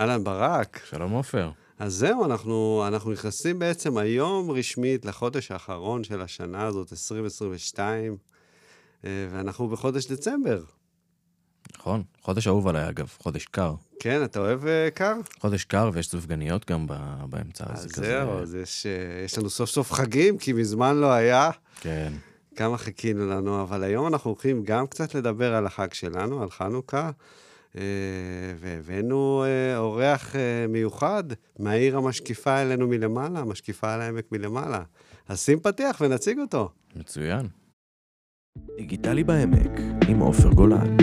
אהלן ברק. שלום עופר. אז זהו, אנחנו, אנחנו נכנסים בעצם היום רשמית לחודש האחרון של השנה הזאת, 2022, אה, ואנחנו בחודש דצמבר. נכון, חודש אהוב עליי אגב, חודש קר. כן, אתה אוהב uh, קר? חודש קר ויש סופגניות גם באמצע. אז כזה... זהו, אז יש, uh, יש לנו סוף סוף חגים, כי מזמן לא היה. כן. כמה חיכינו לנו, אבל היום אנחנו הולכים גם קצת לדבר על החג שלנו, על חנוכה. אה, והבאנו אה, אורח אה, מיוחד מהעיר המשקיפה אלינו מלמעלה, המשקיפה על העמק מלמעלה. אז שים פתיח ונציג אותו. מצוין. דיגיטלי בעמק, עם עופר גולן.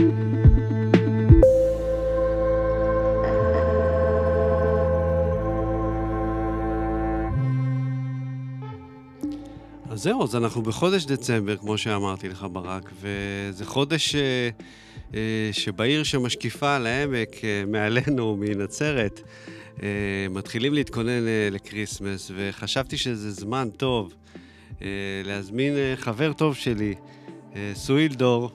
אז זהו, אז אנחנו בחודש דצמבר, כמו שאמרתי לך, ברק, וזה חודש אה, שבעיר שמשקיפה על העמק, אה, מעלינו, מנצרת, אה, מתחילים להתכונן אה, ל Christmas, וחשבתי שזה זמן טוב אה, להזמין אה, חבר טוב שלי, אה, סואיל דור,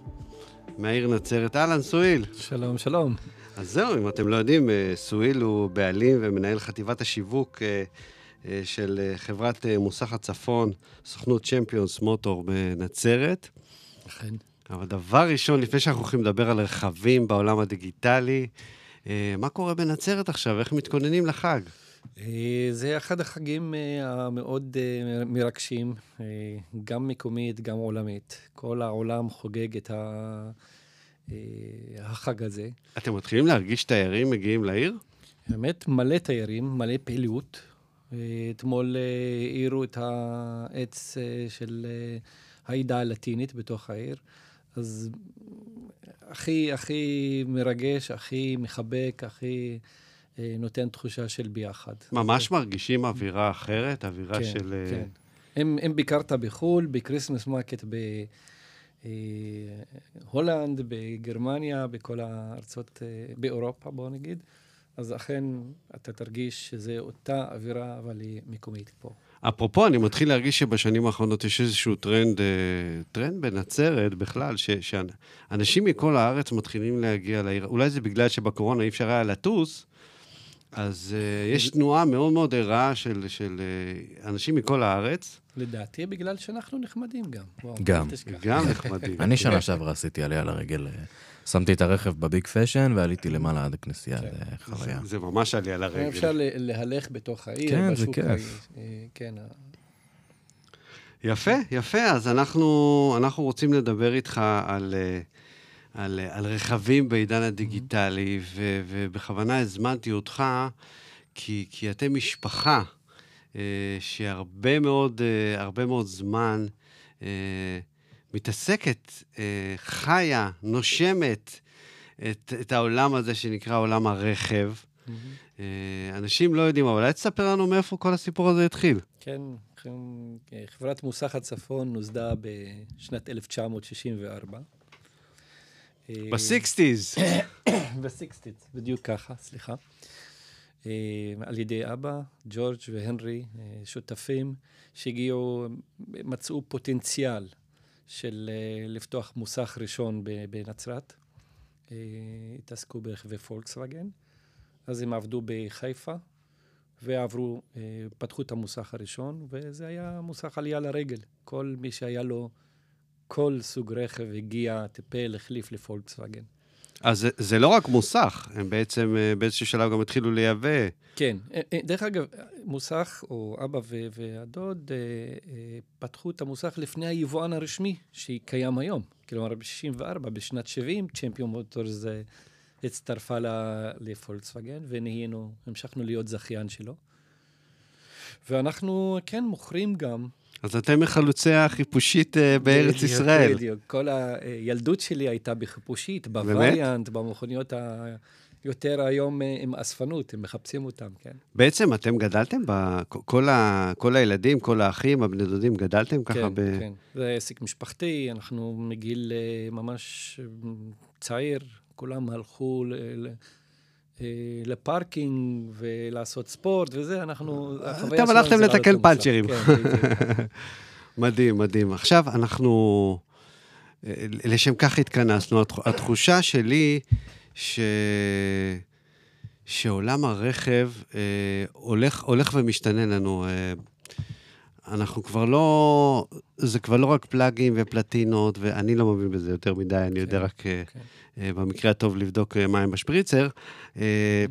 מהעיר נצרת. אהלן, סואיל. שלום, שלום. אז זהו, אם אתם לא יודעים, אה, סואיל הוא בעלים ומנהל חטיבת השיווק. אה, אה, של אה, חברת אה, מוסך הצפון, סוכנות צ'מפיון מוטורס בנצרת. אכן. אבל דבר ראשון, לפני שאנחנו הולכים לדבר על רכבים בעולם הדיגיטלי, מה קורה בנצרת עכשיו? איך מתכוננים לחג? זה אחד החגים המאוד מרגשים, גם מקומית, גם עולמית. כל העולם חוגג את החג הזה. אתם מתחילים להרגיש תיירים מגיעים לעיר? באמת, מלא תיירים, מלא פעילות. אתמול האירו אה, את העץ אה, של אה, העדה הלטינית בתוך העיר. אז הכי, הכי מרגש, הכי מחבק, הכי נותן תחושה של ביחד. ממש זה... מרגישים אווירה אחרת? אווירה כן, של... כן. אם, אם ביקרת בחו"ל, ב Christmas market בהולנד, בגרמניה, בכל הארצות, באירופה, בואו נגיד, אז אכן אתה תרגיש שזה אותה אווירה, אבל היא מקומית פה. אפרופו, אני מתחיל להרגיש שבשנים האחרונות יש איזשהו טרנד, אה, טרנד בנצרת בכלל, ש, שאנשים מכל הארץ מתחילים להגיע לעיר. אולי זה בגלל שבקורונה אי אפשר היה לטוס, אז uh, יש תנועה מאוד מאוד ערה של, של uh, אנשים מכל הארץ. לדעתי, בגלל שאנחנו נחמדים גם. גם. גם נחמדים. אני שנה שעברה עשיתי עליה לרגל שמתי את הרכב בביג פשן ועליתי למעלה עד הכנסייה, כן. זה חוויה. זה, ממש עלייה לרגל. אפשר להלך בתוך העיר, כן, זה כיף. אה, כן. יפה, יפה. אז אנחנו, אנחנו רוצים לדבר איתך על, אה, על, על רכבים בעידן הדיגיטלי, ו, ובכוונה הזמנתי אותך, כי, כי אתם משפחה אה, שהרבה מאוד, הרבה מאוד זמן מתעסקת, אה, חיה, נושמת את, את העולם הזה שנקרא עולם הרכב. Mm-hmm. אה, אנשים לא יודעים, אבל אולי תספר לנו מאיפה כל הסיפור הזה התחיל. כן, חברת מוסך הצפון נוסדה בשנת 1964. בסיקסטיז. בסיקסטיז, בדיוק ככה, סליחה. אה, על ידי אבא, ג'ורג' והנרי, שותפים שהגיעו, מצאו פוטנציאל של uh, לפתוח מוסך ראשון בנצרת. התעסקו ברכבי פולקסווגן. אז הם עבדו בחיפה, ועברו, פתחו את המוסך הראשון, וזה היה מוסך עלייה לרגל. כל מי שהיה לו כל סוג רכב הגיע, טיפל, החליף לפולקסווגן. אז זה, זה לא רק מוסך, הם בעצם באיזשהו שלב גם התחילו לייבא. כן. דרך אגב, מוסך, או אבא ו- והדוד, אה, אה, פתחו את המוסך לפני היבואן הרשמי שקיים היום. כלומר, ב-64, בשנת 70, צ'מפיון מוטורס אה, הצטרפה לפולקסווגן, ונהיינו, המשכנו להיות זכיין שלו. ואנחנו, כן, מוכרים גם. אז אתם מחלוצי החיפושית בארץ בדיוק, ישראל. בדיוק, כל הילדות שלי הייתה בחיפושית, בווריאנט, במכוניות ה... יותר היום אה, עם אספנות, הם מחפשים אותם, כן. בעצם אתם גדלתם, כל, ה, כל הילדים, כל האחים, הבני דודים, גדלתם ככה כן, ב... כן, כן. זה עסק משפחתי, אנחנו מגיל אה, ממש צעיר, כולם הלכו ל... אה, לפארקינג ולעשות ספורט וזה, אנחנו... אתם הלכתם לתקן פאנצ'רים. כן, מדהים, מדהים. עכשיו אנחנו, לשם כך התכנסנו. התחושה שלי ש... שעולם הרכב אה, הולך, הולך ומשתנה לנו. אה, אנחנו כבר לא, זה כבר לא רק פלאגים ופלטינות, ואני לא מבין בזה יותר מדי, אני יודע כן, רק כן. אה, במקרה הטוב לבדוק אה, מים בשפריצר. אה,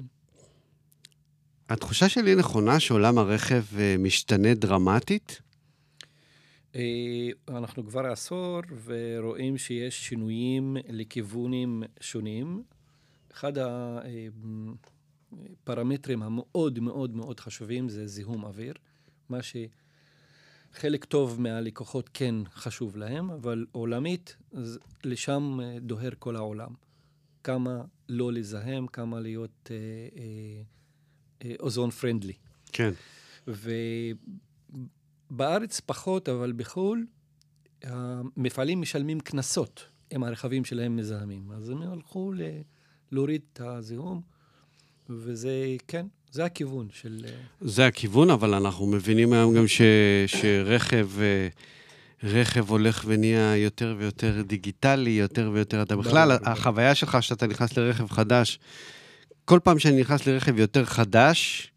התחושה שלי נכונה שעולם הרכב אה, משתנה דרמטית? אה, אנחנו כבר עשור ורואים שיש שינויים לכיוונים שונים. אחד הפרמטרים המאוד מאוד מאוד חשובים זה זיהום אוויר, מה שחלק טוב מהלקוחות כן חשוב להם, אבל עולמית, לשם אה, דוהר כל העולם. כמה לא לזהם, כמה להיות אה, אה, אוזון פרנדלי. כן. ובארץ פחות, אבל בחו"ל, המפעלים משלמים קנסות אם הרכבים שלהם מזהמים. אז הם הלכו ל- להוריד את הזיהום, וזה, כן, זה הכיוון של... אה, זה הכיוון, אבל אנחנו מבינים היום גם ש, שרכב אה, רכב הולך ונהיה יותר ויותר דיגיטלי, יותר ויותר... אתה בכלל. החוויה שלך שאתה נכנס לרכב חדש, כל פעם שאני נכנס לרכב יותר חדש,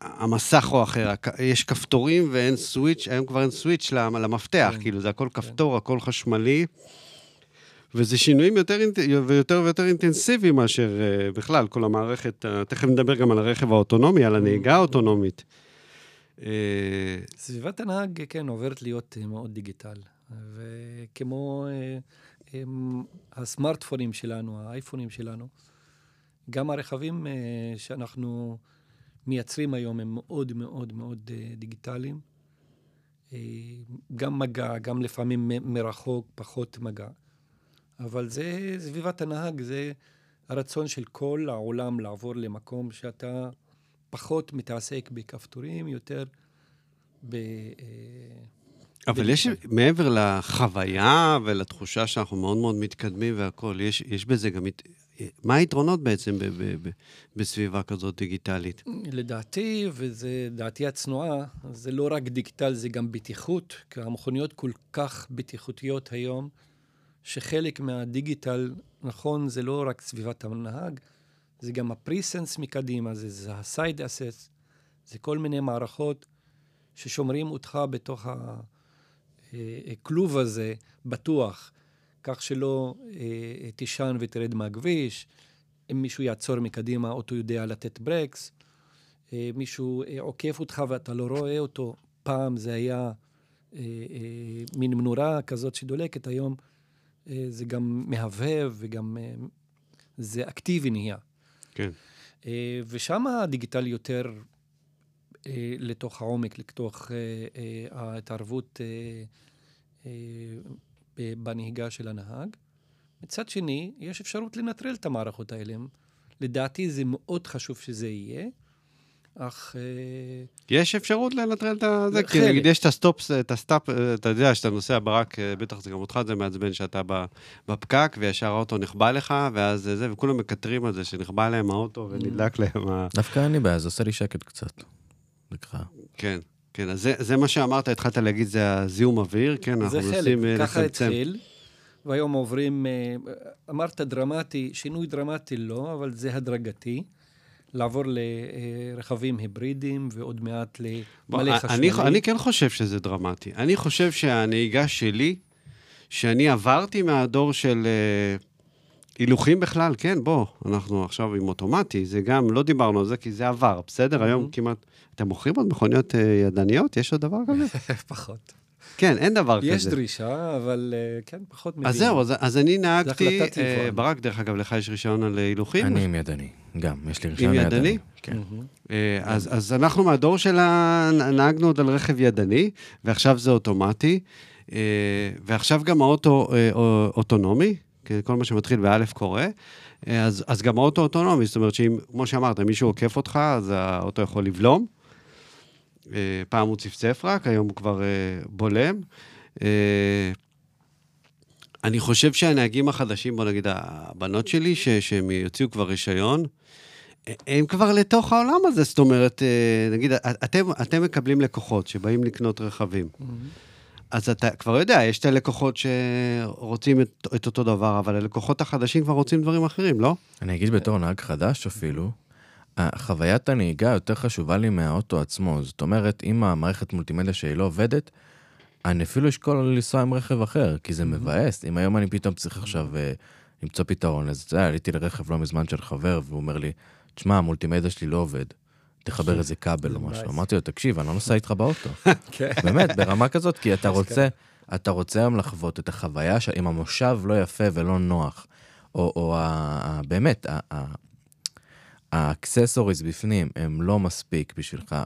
המסך הוא אחר, יש כפתורים ואין סוויץ', היום כבר אין סוויץ' למ- למפתח, כן, כאילו זה הכל כפתור, הכל חשמלי. וזה שינויים יותר ויותר ויותר אינטנסיביים מאשר אה, בכלל, כל המערכת, אה, תכף נדבר גם על הרכב האוטונומי, על הנהיגה האוטונומית. אה, סביבת הנהג, כן, עוברת להיות מאוד דיגיטל. וכמו הם, הסמארטפונים שלנו, האייפונים שלנו, גם הרכבים שאנחנו מייצרים היום הם מאוד מאוד מאוד דיגיטליים. גם מגע, גם לפעמים מרחוק, פחות מגע. אבל זה סביבת הנהג, זה הרצון של כל העולם לעבור למקום שאתה פחות מתעסק בכפתורים, יותר ב... אה, אבל יש, מעבר לחוויה ולתחושה שאנחנו מאוד מאוד מתקדמים והכול, יש, יש בזה גם... מה היתרונות בעצם ב, ב, ב, בסביבה כזאת דיגיטלית? לדעתי, וזה דעתי הצנועה, זה לא רק דיגיטל, זה גם בטיחות, כי המכוניות כל כך בטיחותיות היום, שחלק מהדיגיטל, נכון, זה לא רק סביבת הנהג, זה גם הפריסנס מקדימה, זה, זה הסייד אסס, זה כל מיני מערכות ששומרים אותך בתוך הכלוב הזה בטוח, כך שלא אה, תישן ותרד מהכביש. אם מישהו יעצור מקדימה, האוטו יודע לתת ברקס. אה, מישהו אה, עוקף אותך ואתה לא רואה אותו. פעם זה היה אה, אה, מין מנורה כזאת שדולקת, היום אה, זה גם מהבהב וגם אה, זה אקטיבי נהיה. כן. אה, ושם הדיגיטל יותר אה, לתוך העומק, לתוך אה, אה, ההתערבות אה, אה, בנהיגה של הנהג. מצד שני, יש אפשרות לנטרל את המערכות האלה. לדעתי זה מאוד חשוב שזה יהיה, אך אה, יש אפשרות לנטרל את זה? כי. נגיד יש את ה stop, את ה start, אתה יודע, שאתה נוסע ברכב, אה, בטח זה גם אותך, זה מעצבן שאתה ב- בפקק, וישר האוטו נכבה לך, ואז זה, וכולם מקטרים על זה, שנכבה להם האוטו ונדלק להם ה... דווקא אין לי בעיה, זה עושה לי שקט קצת. נקרא. כן, כן, אז זה, זה מה שאמרת, התחלת להגיד, זה הזיהום אוויר, כן, אנחנו מנסים אה, ככה לצמצם. התחיל, והיום עוברים, אה, אמרת דרמטי, שינוי דרמטי לא, אבל זה הדרגתי. לעבור לרכבים היברידיים ועוד מעט למלא אני, חשמלי. אני כן חושב שזה דרמטי. אני חושב שהנהיגה שלי, שאני עברתי מהדור של אה, הילוכים בכלל, כן, בוא, אנחנו עכשיו עם אוטומטי, זה גם, לא דיברנו על זה כי זה עבר, בסדר? היום. כמעט... אתם מוכרים עוד מכוניות אה, ידניות? יש עוד דבר כזה? פחות. כן, אין דבר כזה. יש דרישה, אבל אה, כן, פחות מבינים. אז זהו, אז, אז אני נהגתי, אה, יבואן. ברק, דרך אגב, לך יש רישיון על הילוכים? אני עם ידני, גם, יש לי רישיון ידני? ידני. כן. אה, אז, אז אנחנו מהדור של ה... נהגנו עוד על רכב ידני, ועכשיו זה אוטומטי, אה, ועכשיו גם האוטו אה, או- אוטונומי, כל מה שמתחיל באלף קורה, אז, אז גם האוטו אוטונומי, זאת אומרת שאם, כמו שאמרת, מישהו עוקף אותך, אז האוטו יכול לבלום. פעם הוא צפצף רק, היום הוא כבר בולם. אני חושב שהנהגים החדשים, בוא נגיד, הבנות שלי, ש- שהם יוציאו כבר רישיון, הם כבר לתוך העולם הזה, זאת אומרת, אה, נגיד, אתם, אתם מקבלים לקוחות שבאים לקנות רכבים, מהמם. אז אתה כבר יודע, יש את הלקוחות שרוצים את, את אותו דבר, אבל הלקוחות החדשים כבר רוצים דברים אחרים, לא? אני אגיד בתור נהג חדש אפילו, חוויית הנהיגה יותר חשובה לי מהאוטו עצמו. זאת אומרת, אם המערכת מולטימדיה שלי לא עובדת, אני אפילו אשקול לנסוע עם רכב אחר, כי זה מבאס. אם היום אני פתאום צריך עכשיו uh, למצוא פתרון, אז אתה יודע, עליתי לרכב לא מזמן של חבר, והוא אומר לי, תשמע, המולטימדיה שלי לא עובד. תחבר איזה כבל או משהו. אמרתי לו, תקשיב, אני לא נוסע איתך באוטו. כן. באמת, ברמה כזאת, כי אתה רוצה, אתה רוצה היום לחוות את החוויה אם המושב לא יפה ולא נוח, או, באמת, ה accessories בפנים הם לא מספיק בשבילך,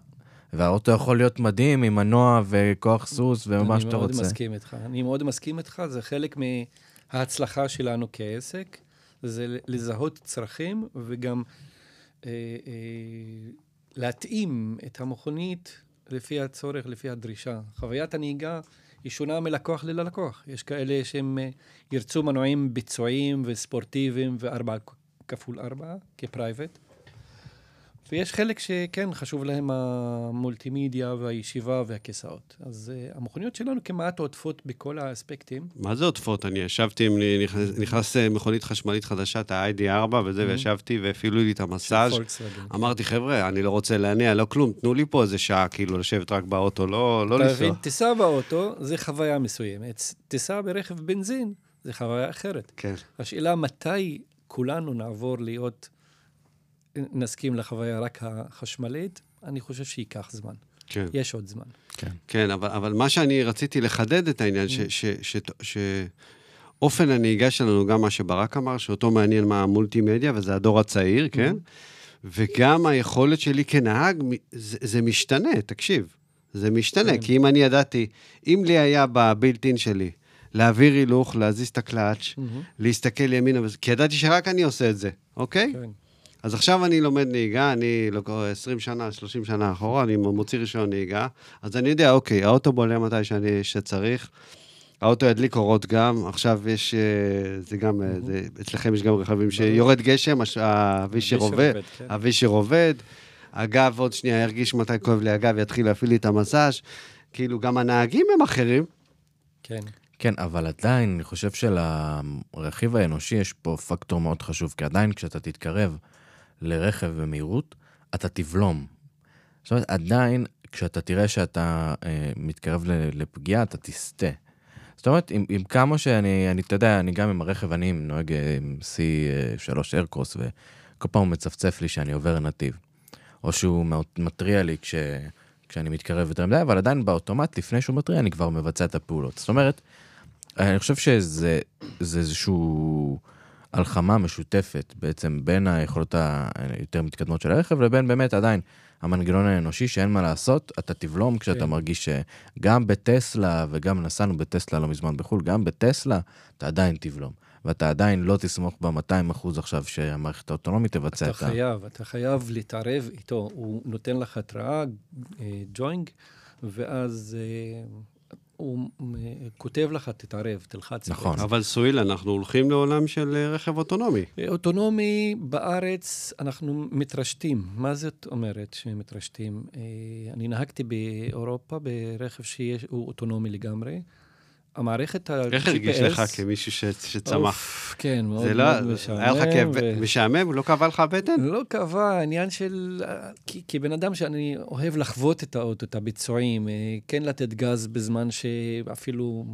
והאוטו יכול להיות מדהים עם מנוע וכוח סוס ומה שאתה רוצה. אני מאוד מסכים איתך. אני מאוד מסכים איתך, זה חלק מההצלחה שלנו כעסק, זה לזהות צרכים וגם אה, אה, להתאים את המכונית לפי הצורך, לפי הדרישה. חוויית הנהיגה היא שונה מלקוח ללקוח. יש כאלה שהם אה, ירצו מנועים ביצועיים וספורטיביים וארבע כפול ארבע כפרייבט. ויש חלק שכן חשוב להם המולטימדיה והישיבה והכיסאות. אז uh, המכוניות שלנו כמעט עוטפות בכל האספקטים. מה זה עוטפות? אני ישבתי עם, נכנס, נכנס אה, מכונית חשמלית חדשה, את ה-ID4 וזה, mm-hmm. וישבתי והפעילו לי את המסאז'. אמרתי, חבר'ה, אני לא רוצה להניע, לא כלום, תנו לי פה איזה שעה, כאילו, לשבת רק באוטו, לא, לא לנסוע. תבין, טיסה באוטו זה חוויה מסוימת. טיסה ברכב בנזין זה חוויה אחרת. כן. השאלה מתי כולנו נעבור להיות... נסכים לחוויה רק החשמלית, אני חושב שייקח זמן. כן. יש עוד זמן. כן, כן אבל, אבל מה שאני רציתי לחדד את העניין, שאופן הנהיגה שלנו, גם מה שברק אמר, שאותו מעניין מה המולטימדיה, וזה הדור הצעיר, כן? וגם היכולת שלי כנהג, זה, זה משתנה, תקשיב. זה משתנה, כן. כי אם אני ידעתי, אם לי היה בבילטין שלי, להעביר הילוך, להזיז את הקלאץ', mm-hmm. להסתכל ימינה, כי ידעתי שרק אני עושה את זה, אוקיי? כן. אז עכשיו אני לומד נהיגה, אני לא קורא 20 שנה, 30 שנה אחורה, אני מוציא רישיון נהיגה, אז אני יודע, אוקיי, האוטו בולה מתי שאני, שצריך, האוטו ידליק אורות גם, עכשיו יש, אה, זה גם, mm-hmm. זה, אצלכם יש גם רכבים שיורד גשם, הווישר עובד. הווישר עובד, הגב עוד שנייה ירגיש מתי כואב לי הגב, יתחיל להפעיל לי את המסאז', כאילו גם הנהגים הם אחרים. כן. כן, אבל עדיין, אני חושב שלרכיב האנושי יש פה פקטור מאוד חשוב, כי עדיין כשאתה תתקרב לרכב במהירות, אתה תבלום. זאת אומרת, עדיין, כשאתה תראה שאתה אה, מתקרב לפגיעה, אתה תסטה. זאת אומרת, עם, עם כמה שאני, אני, אתה יודע, אני גם עם הרכב, אני נוהג אה, עם C3 איירקרוס, וכל פעם הוא מצפצף לי שאני עובר נתיב. או שהוא מתריע לי כש, כשאני מתקרב יותר מדי, אבל עדיין באוטומט, לפני שהוא מתריע, אני כבר מבצע את הפעולות. זאת אומרת, אני חושב שזה איזשהו... הלחמה משותפת בעצם בין היכולות היותר מתקדמות של הרכב לבין באמת עדיין המנגנון האנושי שאין מה לעשות, אתה תבלום כשאתה כן. מרגיש שגם בטסלה, וגם נסענו בטסלה לא מזמן בחו"ל, גם בטסלה אתה עדיין תבלום. ואתה עדיין לא תסמוך ב-200 אחוז עכשיו שהמערכת האוטונומית תבצע את ה... אתה חייב, אתה חייב להתערב איתו. הוא נותן לך התראה, ג'וינג, ואז אה, הוא כותב לך, תתערב, תלחץ. נכון. אבל סואיל, אנחנו הולכים לעולם של אה, רכב אוטונומי. אוטונומי, בארץ אנחנו מתרשתים. מה זאת אומרת שמתרשתים? אה, אני נהגתי באירופה ברכב שהוא אוטונומי לגמרי. המערכת ה-GPS... איך הרגיש לך כמישהו ש... שצמח? כן, מאוד לא... מאוד משעמם. היה לך כאב ו... משעמם? לא כאבה לך הבטן? לא כאבה, עניין של... כי, כי בן אדם שאני אוהב לחוות את האוטו, את הביצועים, אה, כן לתת גז בזמן שאפילו,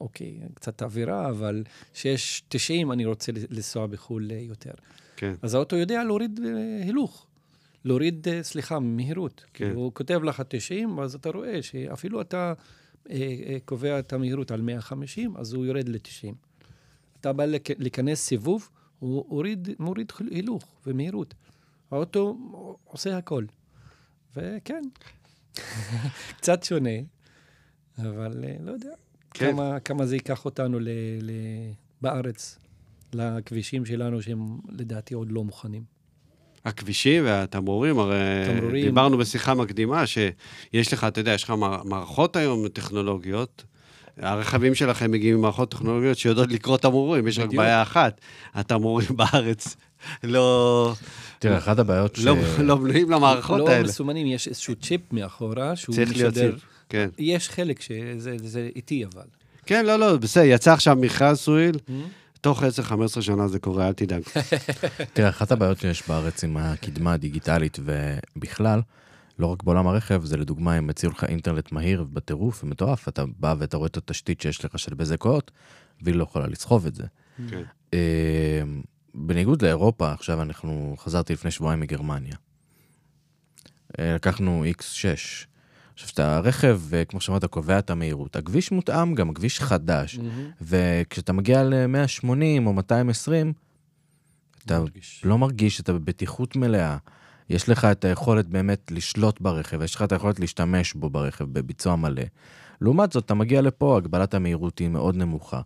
אוקיי, קצת אווירה, אבל שיש 90, אני רוצה לנסוע בחו"ל יותר. כן. אז האוטו יודע להוריד אה, הילוך. להוריד, אה, סליחה, מהירות. כן. הוא כותב לך 90, אז אתה רואה שאפילו אתה... אה, אה, קובע את המהירות על 150, אז הוא יורד ל-90. אתה בא להיכנס סיבוב, הוא הוריד, מוריד הילוך ומהירות. האוטו עושה הכל. וכן, קצת שונה, אבל אה, לא יודע כן. כמה, כמה זה ייקח אותנו ל, ל, בארץ, לכבישים שלנו, שהם לדעתי עוד לא מוכנים. הכבישים והתמרורים, הרי תמרורים. דיברנו בשיחה מקדימה שיש לך, אתה יודע, יש לך מערכות היום טכנולוגיות. הרכבים שלכם מגיעים עם מערכות טכנולוגיות שיודעות לקרוא תמרורים, יש רק בעיה אחת, התמרורים בארץ לא... תראה, אחת הבעיות לא- ש... לא בנויים למערכות לא האלה. לא מסומנים, יש איזשהו צ'יפ מאחורה, שהוא משדר... צריך להיות צ'יפ, כן. יש חלק שזה איטי, אבל. כן, לא, לא, בסדר, יצא עכשיו מכרז סוויל. Mm-hmm. תוך 10-15 שנה זה קורה, אל תדאג. תראה, אחת הבעיות שיש בארץ עם הקדמה הדיגיטלית ובכלל, לא רק בעולם הרכב, זה לדוגמה, אם יציעו לך אינטרנט מהיר בטירוף ומטורף, אתה בא ואתה רואה את התשתית שיש לך של בזק הוט, והיא לא יכולה לסחוב את זה. כן. אה, בניגוד לאירופה, עכשיו אנחנו, חזרתי לפני שבועיים מגרמניה. אה, לקחנו X6. עכשיו, שאתה רכב, כמו שאמרת, קובע את המהירות. הכביש מותאם גם, הכביש חדש. מהמם. וכשאתה מגיע ל-180 או 220, אתה מרגיש. לא מרגיש שאתה בבטיחות מלאה. יש לך את היכולת באמת לשלוט ברכב, יש לך את היכולת להשתמש בו ברכב בביצוע מלא. לעומת זאת, אתה מגיע לפה, הגבלת המהירות היא מאוד נמוכה.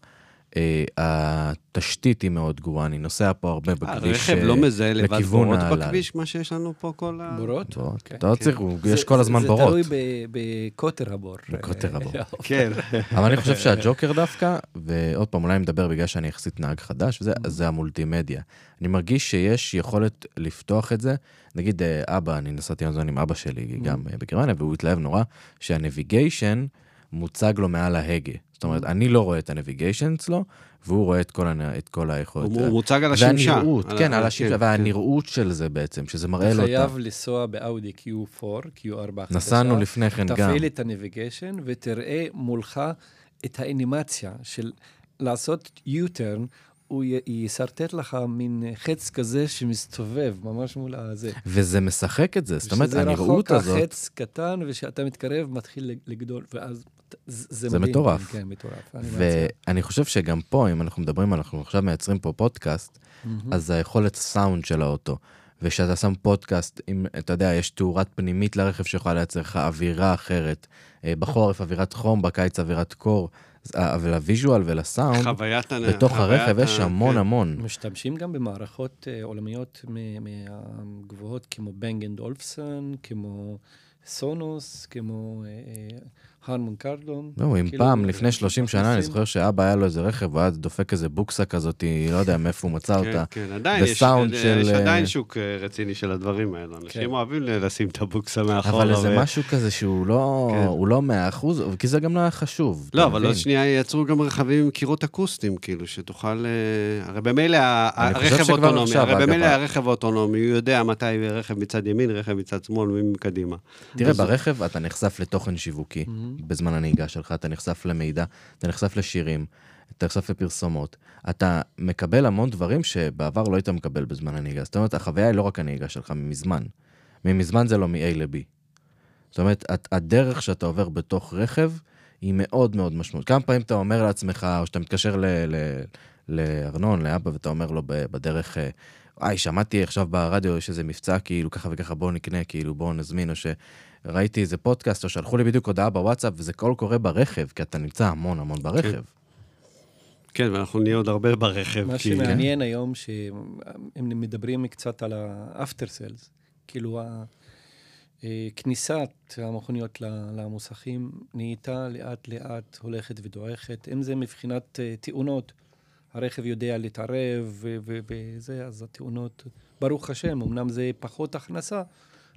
אה, התשתית היא מאוד גרועה, אני נוסע פה הרבה בכביש. הרכב אה, לא מזהה לבד לכיוון בורות. בכביש, מה שיש לנו פה כל ה... בורות? בורות. אוקיי. אתה לא צריך, זה- יש כל הזמן בורות. זה תלוי ב- בקוטר הבור. בקוטר הבור. כן. אבל אני חושב שהג'וקר דווקא, ועוד פעם, אולי אני מדבר בגלל שאני יחסית נהג חדש, וזה, אז זה המולטימדיה. אני מרגיש שיש יכולת לפתוח את זה. נגיד, אה, אבא, אני נסעתי עם אבא שלי גם אה, בגרמניה, והוא התלהב נורא, שהנביגיישן מוצג לו מעל ההגה. זאת אומרת, אני לא רואה את הנביגיישן אצלו, והוא רואה את כל, הנ... את כל היכולת. הוא מוצג על השמשה. והנראות, על כן, ה- על השמשה, כן, והנראות של זה בעצם, שזה מראה לו אותה. חייב לנסוע באאודי Q4, Q4 חדשה. נסענו לפני כן גם. תפעיל את הנביגיישן ותראה מולך את האנימציה של לעשות U-turn, הוא י- ישרטט לך מין חץ כזה שמסתובב ממש מול הזה. וזה משחק את זה, זאת אומרת, שזה הנראות רחוק, הזאת... החץ קטן, וכשאתה מתקרב מתחיל לגדול, ואז זה, זה, מדהים. מטורף. כן, מטורף. ואני חושב שגם פה, אם אנחנו מדברים, אנחנו עכשיו מייצרים פה פודקאסט, מהמם. אז היכולת סאונד של האוטו. וכשאתה שם פודקאסט, אם אתה יודע, יש תאורת פנימית לרכב שיכולה לייצר לך אווירה אחרת. אה, בחורף אווירת חום, בקיץ אווירת קור. אז, אה, ול visual ולסאונד, חוויית... הנ- בתוך חוויית הרכב ה- יש המון כן. המון. משתמשים גם במערכות אה, עולמיות מהגבוהות, כמו Bang and Olufsen, כמו Sonos, כמו אה, Harman Kardon. לא, אם כאילו, פעם, לפני 30 שנה, אני זוכר שאבא היה לו איזה רכב, הוא היה דופק איזה בוקסה כזאת, לא יודע מאיפה הוא מצא כן, אותה. כן, עדיין יש, יש של, עדיין אה, שוק אה, רציני של הדברים האלו. אנשים כן. אוהבים לשים את הבוקסה מאחורה. אבל איזה ו- משהו כזה שהוא לא, כן. הוא לא 100 כי זה גם לא היה חשוב. לא, אבל? עוד שנייה ייצרו גם רכבים עם קירות אקוסטיים, כאילו, שתוכל... אה, הרי במילא הרכב שכבר אוטונומי, עכשיו, הרי במילא הרכב האוטונומי, הוא יודע מתי רכב מצד ימין, רכב מצד שמאל, מי מקדימה. תראה, ברכב אתה נחשף לתוכן שיווקי. בזמן הנהיגה שלך, אתה נחשף למידע, אתה נחשף לשירים, אתה נחשף לפרסומות. אתה מקבל המון דברים שבעבר לא היית מקבל בזמן הנהיגה. זאת אומרת, החוויה היא לא רק הנהיגה שלך, ממזמן. ממזמן זה לא מ-A ל-B. זאת אומרת, הד- הדרך שאתה עובר בתוך רכב היא מאוד מאוד משמעות. כמה פעמים אתה אומר לעצמך, או שאתה מתקשר ל- ל- לארנון, לאבא, ואתה אומר לו בדרך, וואי, שמעתי עכשיו ברדיו, יש איזה מבצע, כאילו, ככה וככה, בואו נקנה, כאילו, בואו נזמין, או שראיתי איזה פודקאסט, או שלחו לי בדיוק הודעה בוואטסאפ, וזה כל קורה ברכב, כי אתה נמצא המון המון ברכב. כן, ואנחנו נהיה עוד הרבה ברכב. מה כי- שמעניין היום, שהם מדברים קצת על ה-after sales, כאילו אה, כניסת המכוניות ל- למוסכים נהייתה לאט לאט הולכת ודועכת, אם זה מבחינת אה, תאונות, הרכב יודע להתערב וזה, אז התאונות, ברוך השם, אמנם זה פחות הכנסה,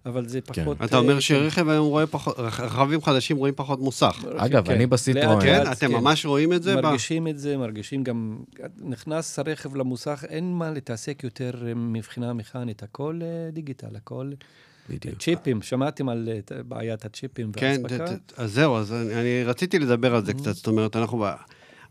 אבל זה כן. פחות... אתה אומר אה, שרכב היום רואה פחות, רכבים חדשים רואים פחות מוסך. אגב, אני בסיטרואן- כן? אתם ממש רואים את זה? ב- מרגישים את זה, מרגישים גם, נכנס הרכב למוסך, אין מה להתעסק יותר אה, מבחינה מכנית, הכל אה, דיגיטל, הכל בדיוק. צ'יפים, שמעתם על בעיית הצ'יפים כן, והאספקה? ת- אז זהו, אז אני, אני רציתי לדבר על זה קצת, זאת אומרת, אנחנו...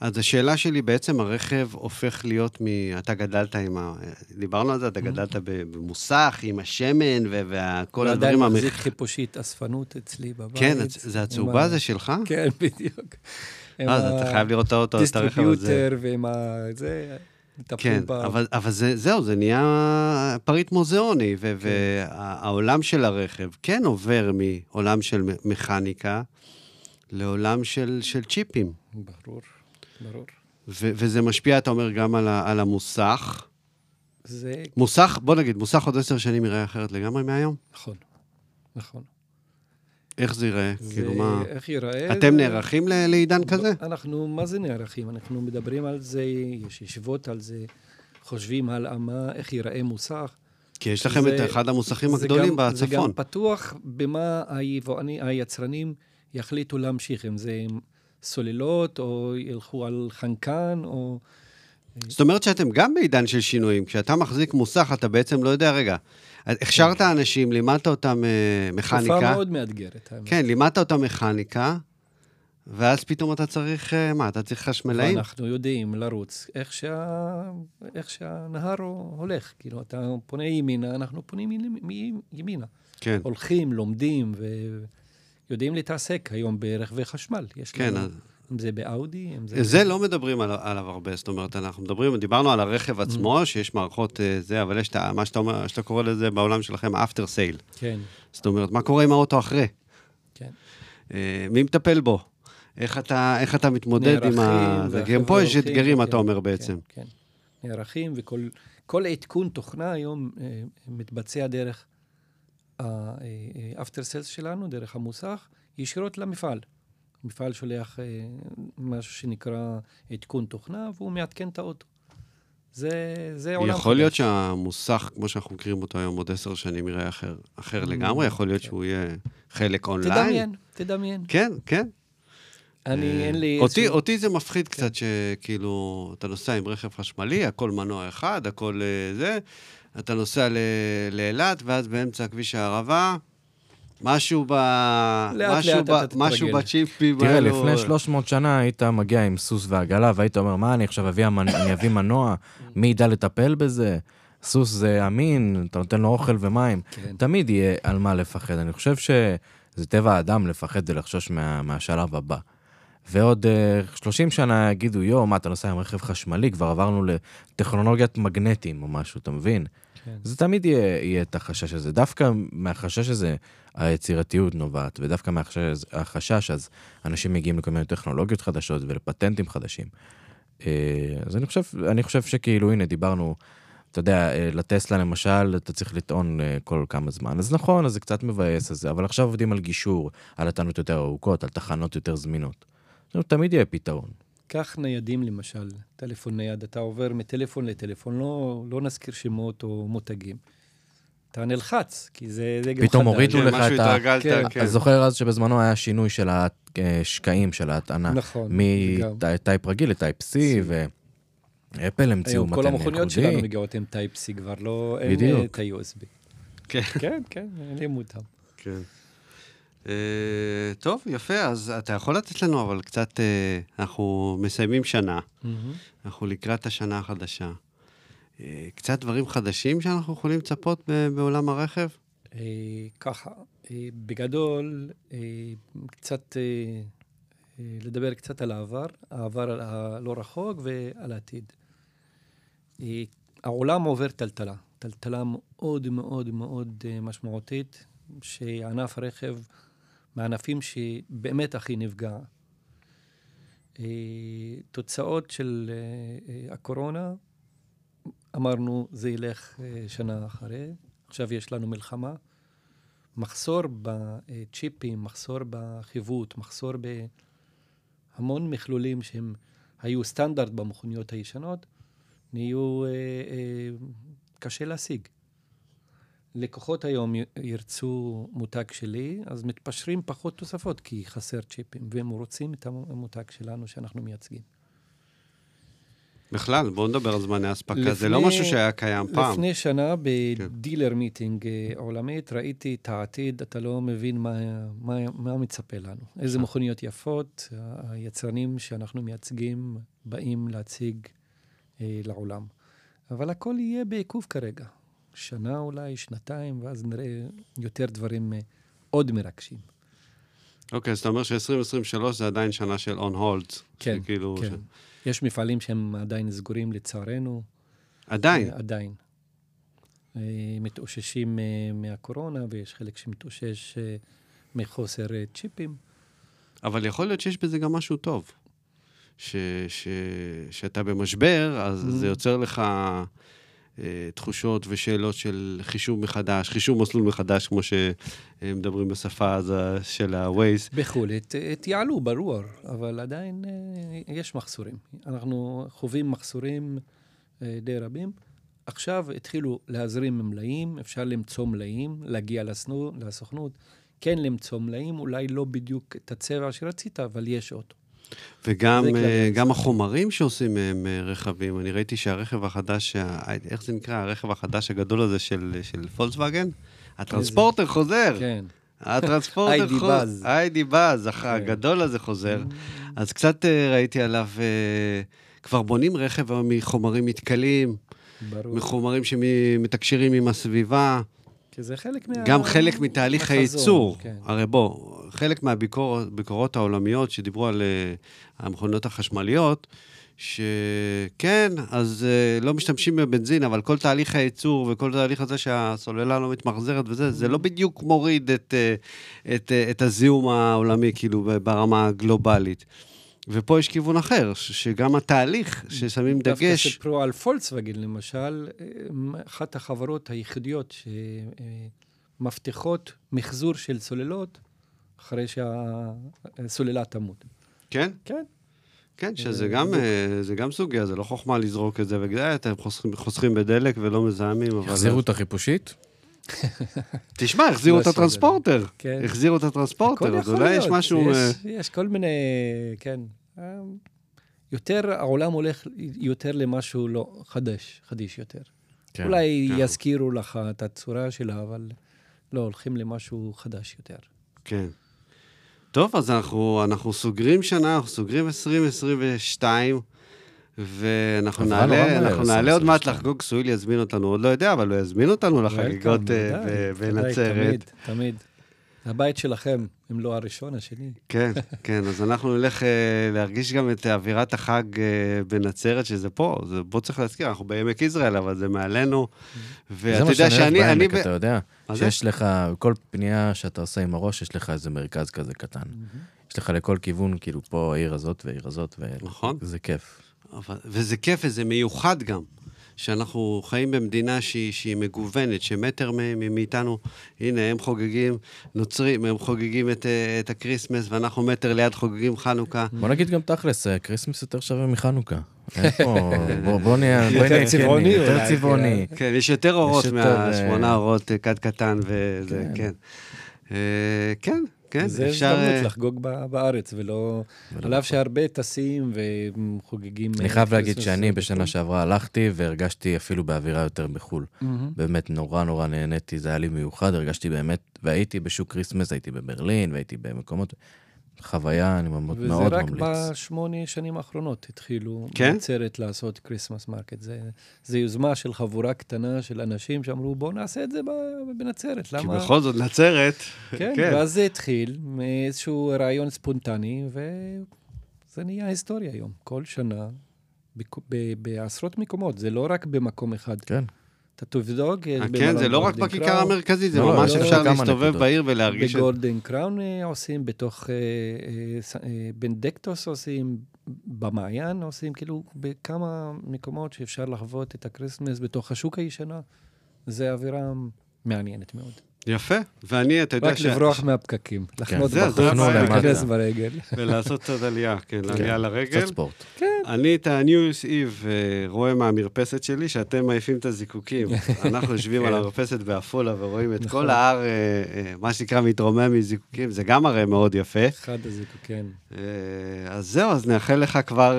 אז השאלה שלי, בעצם הרכב הופך להיות מ... אתה גדלת עם ה... דיברנו על זה, אתה גדלת ב- במוסך, עם השמן ו- וכל ועדיין הדברים המח... מחזיק חיפושית אספנות אצלי בבית. כן, זה הצהובה ה- הזה שלך? כן, בדיוק. אה, אז אתה חייב לראות את האוטו, את הרכב הזה. distributor ועם ה... זה, כן, ב... אבל, אבל זה, זהו, זה נהיה פריט מוזיאוני, ו- והעולם של הרכב כן עובר מעולם של מכניקה לעולם של, של צ'יפים. ברור, ברור. ו- וזה משפיע, אתה אומר, גם על, ה- על המוסך. זה מוסך, בוא נגיד, מוסך עוד עשר שנים ייראה אחרת לגמרי מהיום? נכון, נכון. איך זה ייראה? זה, כאילו, מה... איך ייראה? אתם זה- נערכים ל- לעידן כזה? אנחנו, מה זה נערכים? אנחנו מדברים על זה, יש ישיבות על זה, חושבים הלאה, איך ייראה מוסך. כי יש לכם זה- את אחד המוסכים זה הגדולים גם- זה בצפון. גם פתוח במה היבואני, היצרנים יחליטו להמשיך, אם זה סוללות, או ילכו על חנקן, או... זאת אומרת שאתם גם בעידן של שינויים. כשאתה מחזיק מוסך, אתה בעצם לא יודע, רגע, הכשרת אנשים, לימדת אותם אה, מכניקה. תקופה מאוד מאתגרת. האמת. כן, לימדת אותם מכניקה, ואז פתאום אתה צריך, אה, מה, אתה צריך חשמלאים? ואנחנו יודעים לרוץ איך, שה... איך שהנהר הולך. כאילו, אתה פונה ימינה, אנחנו פונים ימינה. כן. הולכים, לומדים, ויודעים להתעסק היום ברכבי חשמל. יש כן, לנו, אז... אם זה באאודי, אם זה... זה לא מדברים על- עליו הרבה, זאת אומרת, אנחנו מדברים, דיברנו על הרכב עצמו, שיש מערכות אה, זה, אבל יש את מה שאתה אומר, שאתה קורא לזה בעולם שלכם after sale. כן, זאת אומרת, מה קורה עם האוטו אחרי? כן. אה, מי מטפל בו? איך אתה, איך אתה מתמודד עם ה... נערכים, גם פה יש אתגרים, כן, אתה אומר כן, בעצם. כן, נערכים, וכל כל עדכון תוכנה היום אה, מתבצע דרך האפטר סלס שלנו, דרך המוסך, ישירות למפעל. המפעל שולח אה, משהו שנקרא עדכון תוכנה, והוא מעדכן את האוטו. זה, זה עולם יכול להיות חדש. שהמוסך, כמו שאנחנו מכירים אותו היום, עוד עשר שנים יראה אחר, אחר לגמרי, יכול להיות כן. שהוא יהיה חלק אונליין. תדמיין, תדמיין. כן, כן. אני, אה, אין לי... אותי, איזשהו- אותי זה מפחיד קצת שכאילו, אתה נוסע עם רכב חשמלי, הכל מנוע אחד, הכל אה, זה, אתה נוסע ל- לאילת, ואז באמצע כביש הערבה, משהו ב... לאט משהו לאט ב... אתה משהו תתרגל. בצ'יפים תראה, האלו- לפני 300 שנה היית מגיע עם סוס ועגלה, והיית אומר, מה, אני עכשיו אביא, המנ- אני אביא מנוע? מי ידע לטפל בזה? סוס זה אמין, אתה נותן לו אוכל ומים. כן. תמיד יהיה על מה לפחד. אני חושב שזה טבע האדם לפחד ולחשוש מה, מהשלב הבא. ועוד uh, 30 שנה יגידו, יואו, מה, אתה נוסע עם רכב חשמלי? כבר עברנו לטכנולוגיית מגנטים או משהו, אתה מבין? כן. זה תמיד יהיה, יהיה את החשש הזה. דווקא מהחשש הזה היצירתיות נובעת, ודווקא מהחשש החשש, אז אנשים מגיעים לכל מיני טכנולוגיות חדשות ולפטנטים חדשים. אה, אז אני חושב, אני חושב שכאילו, הנה, דיברנו, אתה יודע, אה, לטסלה למשל, אתה צריך לטעון אה, כל כמה זמן. אז נכון, אז זה קצת מבאס, אז אבל עכשיו עובדים על גישור, על הטענות יותר ארוכות, על תחנות יותר זמינות. תמיד יהיה פתרון. קח ניידים למשל, טלפון נייד, אתה עובר מטלפון לטלפון, לא, לא נזכיר שמות או מותגים. אתה נלחץ, כי זה, זה גם פתאום. הורידו כן, לך משהו את ה- התרגלת, כן. כן. אז זוכר אז שבזמנו היה שינוי של השקעים, של ההטענה. נכון. מ type רגיל ל type C, ואפל המציאו מתן כל המכוניות ייחודי. שלנו מגיעות עם טייפ C, כבר לא, אין בדיוק. אה, את ה-USB. כן. כן, כן, אותם. כן. אה, טוב, יפה, אז אתה יכול לתת לנו, אבל קצת, אה, אנחנו מסיימים שנה, אנחנו לקראת השנה החדשה. אה, קצת דברים חדשים שאנחנו יכולים לצפות ב- בעולם הרכב? ככה, בגדול, קצת, לדבר קצת על העבר, העבר הלא רחוק ועל העתיד. העולם עובר טלטלה, טלטלה מאוד מאוד מאוד משמעותית, שענף הרכב מהענפים שבאמת הכי נפגע. אה, תוצאות של אה, אה, הקורונה, אמרנו, זה ילך שנה אחרי. עכשיו יש לנו מלחמה. מחסור בצ'יפים, מחסור בחיווט, מחסור בהמון מכלולים שהם היו סטנדרט במכוניות הישנות, נהיו קשה להשיג. לקוחות היום ירצו מותג שלי, אז מתפשרים פחות תוספות, כי חסר צ'יפים, והם רוצים את המותג שלנו שאנחנו מייצגים. בכלל, בואו נדבר על זמני אספקה, זה לפני- לא משהו שהיה קיים פעם. לפני שנה בדילר מיטינג אה, עולמית ראיתי את העתיד, אתה לא מבין מה, מה, מה מצפה לנו. איזה מכוניות יפות, היצרנים שאנחנו מייצגים באים להציג אה, לעולם. אבל הכל יהיה בעיכוב כרגע. שנה אולי, שנתיים, ואז נראה יותר דברים אה, עוד מרגשים. אוקיי, אז אתה אומר ש-2023 זה עדיין שנה של on hold. כן, שכאילו, כן. ש- יש מפעלים שהם עדיין סגורים לצערנו. עדיין. אה, עדיין. אה, מתאוששים מהקורונה, ויש חלק שמתאושש מחוסר צ'יפים. אבל יכול להיות שיש בזה גם משהו טוב. ש, ש, שאתה במשבר, אז Mm. זה יוצר לך תחושות ושאלות של חישוב מחדש, חישוב מסלול מחדש, כמו שמדברים בשפה הזו של ה-Waze. בחו"ל התייעלו, ברור, אבל עדיין אה, יש מחסורים. אנחנו חווים מחסורים אה, די רבים. עכשיו התחילו להזרים מלאים, אפשר למצוא מלאים, להגיע לסוכנות, כן למצוא מלאים, אולי לא בדיוק את הצבע שרצית, אבל יש אוטו. וגם אה. גם החומרים שעושים מהם אה, רכבים. אני ראיתי שהרכב החדש, איך זה נקרא? הרכב החדש הגדול הזה של, של פולקסווגן? הטרנספורטר חוזר. כן. הטרנספורטר חוזר. באז. היידי באז, כן. הגדול הזה חוזר. אז קצת אה, ראיתי עליו, אה, כבר בונים רכב מחומרים מתכלים. מחומרים שמתקשרים עם הסביבה. כי זה חלק מה... גם חלק מתהליך הייצור. כן. הרי בוא, חלק מהביקורות העולמיות שדיברו על אה, המכוניות החשמליות, שכן, אז uh, לא משתמשים בבנזין, אבל כל תהליך הייצור וכל תהליך הזה שהסוללה לא מתמחזרת וזה, זה לא בדיוק מוריד את, uh, את, uh, את הזיהום העולמי, כאילו, ברמה הגלובלית. ופה יש כיוון אחר, שגם התהליך ששמים דווקא דגש... סיפרו על פולקסווגן, למשל, אחת החברות היחידות שמבטיחות מחזור של סוללות אחרי שהסוללה תמות. כן? כן. כן, שזה אה, גם, בדיוק. אה, זה גם סוגיה, זה לא חוכמה לזרוק את זה, וכדאי, אתם חוסכים, חוסכים בדלק ולא מזהמים, אבל... החזירו את החיפושית? תשמע, החזירו את לא שזה- הטרנספורטר. כן. החזירו את הטרנספורטר, אז אולי יש. משהו... אה, יש, יש כל מיני, כן. אה, יותר, העולם הולך יותר למשהו לא חדש, חדיש יותר. כן. אולי כן. יזכירו לך את הצורה שלה, אבל לא, הולכים למשהו חדש יותר. כן. טוב, אז אנחנו, אנחנו סוגרים שנה, אנחנו סוגרים 2022, ואנחנו נעלה, אנחנו נעלה עוד מעט 2022. לחגוג, סואיל יזמין אותנו, עוד לא יודע, אבל הוא יזמין אותנו לחגיגות אה, בנצרת. תמיד, תמיד. הבית שלכם, אם לא הראשון, השני. כן, כן, אז אנחנו נלך אה, להרגיש גם את אווירת החג אה, בנצרת, שזה פה, זה, פה צריך להזכיר, אנחנו בעמק יזרעאל, אבל זה מעלינו. ואתה זה מה יודע שאני אוהב שאני, אני, בעמק, אתה יודע? מה זה? שיש לך, כל פנייה שאתה עושה עם הראש, יש לך איזה מרכז כזה קטן. יש לך לכל כיוון, כאילו, פה העיר הזאת והעיר הזאת, נכון. וזה כיף. אבל, וזה כיף וזה מיוחד גם, שאנחנו חיים במדינה שהיא, שהיא מגוונת, שמטר מאיתנו, הנה, הם חוגגים נוצרים, הם חוגגים את, אה, את ה Christmas, ואנחנו מטר ליד חוגגים חנוכה. בוא נגיד גם תכלס, אה, Christmas יותר שווה מחנוכה. בוא- נהיה, יותר צבעוני יותר צבעוני. כן, יש יותר אורות מהשמונה אה, אורות, כד קטן וזה, כן. כן. אה, כן, זה אפשר... הזדמנות אה, לחגוג בארץ, ולא... על אף שהרבה טסים וחוגגים... אני אה, חייב להגיד שאני בחו"ל. בשנה שעברה הלכתי והרגשתי אפילו באווירה יותר בחו"ל. באמת נורא נורא נהניתי, זה היה לי מיוחד, הרגשתי באמת, והייתי בשוק Christmas, הייתי בברלין, והייתי במקומות, חוויה, אני מאוד וזה מאוד רק ממליץ. בשמונה שנים האחרונות התחילו כן? בנצרת לעשות Christmas market. זה, זה יוזמה של חבורה קטנה של אנשים שאמרו, בואו נעשה את זה ב- בנצרת, כי למה? בכל זאת, נצרת, כן, כן. ואז זה התחיל מאיזשהו רעיון ספונטני, וזה נהיה היסטוריה היום. כל שנה, בעשרות מקומות, זה לא רק במקום אחד. כן, אתה תבדוק, יש אה, כן, זה לא רק בכיכר המרכזית, זה לא, ממש לא, אפשר כמה להסתובב. בעיר ולהרגיש. ב Golden Crown אה, עושים, בתוך אה, אה, אה, בנדקטוס עושים, במעיין עושים, כאילו בכמה מקומות שאפשר לחוות את ה Christmas בתוך השוק הישנה. זה אווירה מעניינת מאוד. יפה, ואני, אתה יודע רק לברוח מהפקקים, לחנות זה- זה בחוץ. להיכנס ברגל. ולעשות קצת עלייה, כן, עלייה לרגל. קצת ספורט. אני את ה-News Eve אה, רואה מהמרפסת שלי, שאתם מעיפים את הזיקוקים. אנחנו יושבים על המרפסת בעפולה ורואים את כן. נכון. כל ההר, אה, אה, מה שנקרא, מתרומם מזיקוקים, זה גם הרי מאוד יפה. אחד הזיקוקים. אז זהו, אז נאחל לך כבר,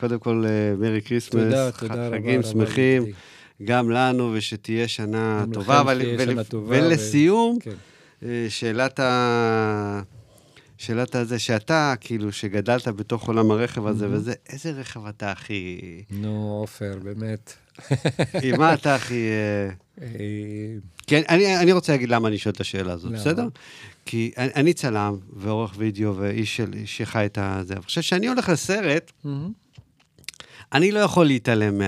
קודם כל, Merry Christmas, תודה, תודה רבה. חגים שמחים. גם לנו, ושתהיה שנה טובה. אבל- ול- טובה, ו- ולסיום, כן. אה, שאלת ה... שאלת הזה שאתה, כאילו, שגדלת בתוך עולם הרכב הזה וזה, איזה רכב אתה הכי... נו, עופר, באמת. עם מה אתה הכי... כן, אני, אני רוצה להגיד למה אני שואל את השאלה הזאת? בסדר? כי אני, אני צלם ועורך וידאו ואיש של, שחי את הזה. אני חושב שאני הולך לסרט, מהמם. אני לא יכול להתעלם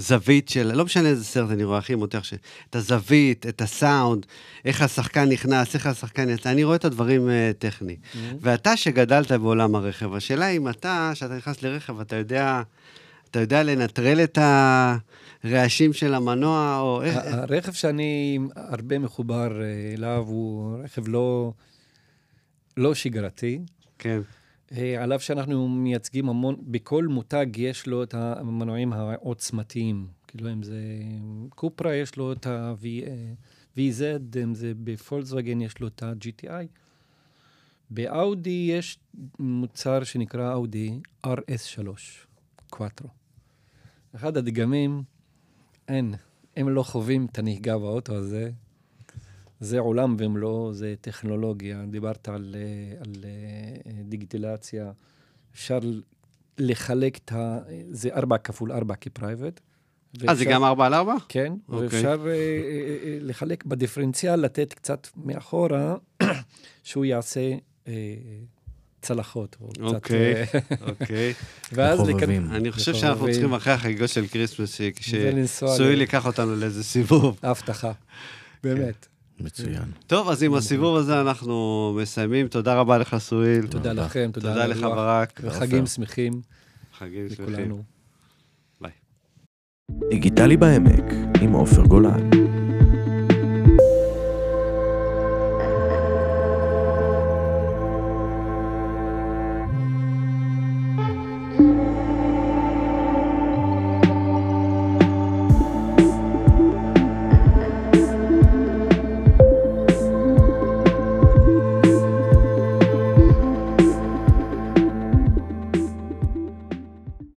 מהזווית של, לא משנה איזה סרט אני רואה, הכי מותח, ש... את הזווית, את הסאונד, איך השחקן נכנס, איך השחקן יצא, אני רואה את הדברים uh, טכני. ואתה שגדלת בעולם הרכב, השאלה אם אתה, כשאתה נכנס לרכב, אתה יודע, אתה יודע לנטרל את הרעשים של המנוע, או איך... הרכב שאני הרבה מחובר אה, אליו הוא רכב לא, לא שגרתי. כן, עליו שאנחנו מייצגים המון, בכל מותג יש לו את המנועים העוצמתיים. כאילו, אם זה קופרה, יש לו את ה-VZ, אם זה בפולקסווגן, יש לו את ה-GTI. באאודי יש מוצר שנקרא אאודי RS3, קוואטרו. אחד הדגמים, אין, הם לא חווים את הנהיגה באוטו הזה. זה עולם ומלואו, זה טכנולוגיה. דיברת על, אה, על אה, דיגיטלציה. אפשר לחלק את ה... זה 4 כפול 4 כ-private. אה, זה גם 4 על 4? כן, okay. אוקיי. ואפשר uh, לחלק בדיפרנציאל, לתת קצת מאחורה, שהוא יעשה צלחות. או קצת, אוקיי, אה, אוקיי. ואז לחובבים. לקד- אני חושב. שאנחנו צריכים אחרי החגיגות של Christmas, ולנסוע שסואיל ל- ייקח אותנו לאיזה סיבוב. הבטחה, באמת. מצוין. טוב, אז עם הסיבוב הזה אנחנו מסיימים. תודה רבה לך, סואיל. תודה תודה. לכם, תודה תודה לך, ברק. וחגים. שמחים חגים שמחים. לכולנו. דיגיטלי בעמק עם עופר גולן.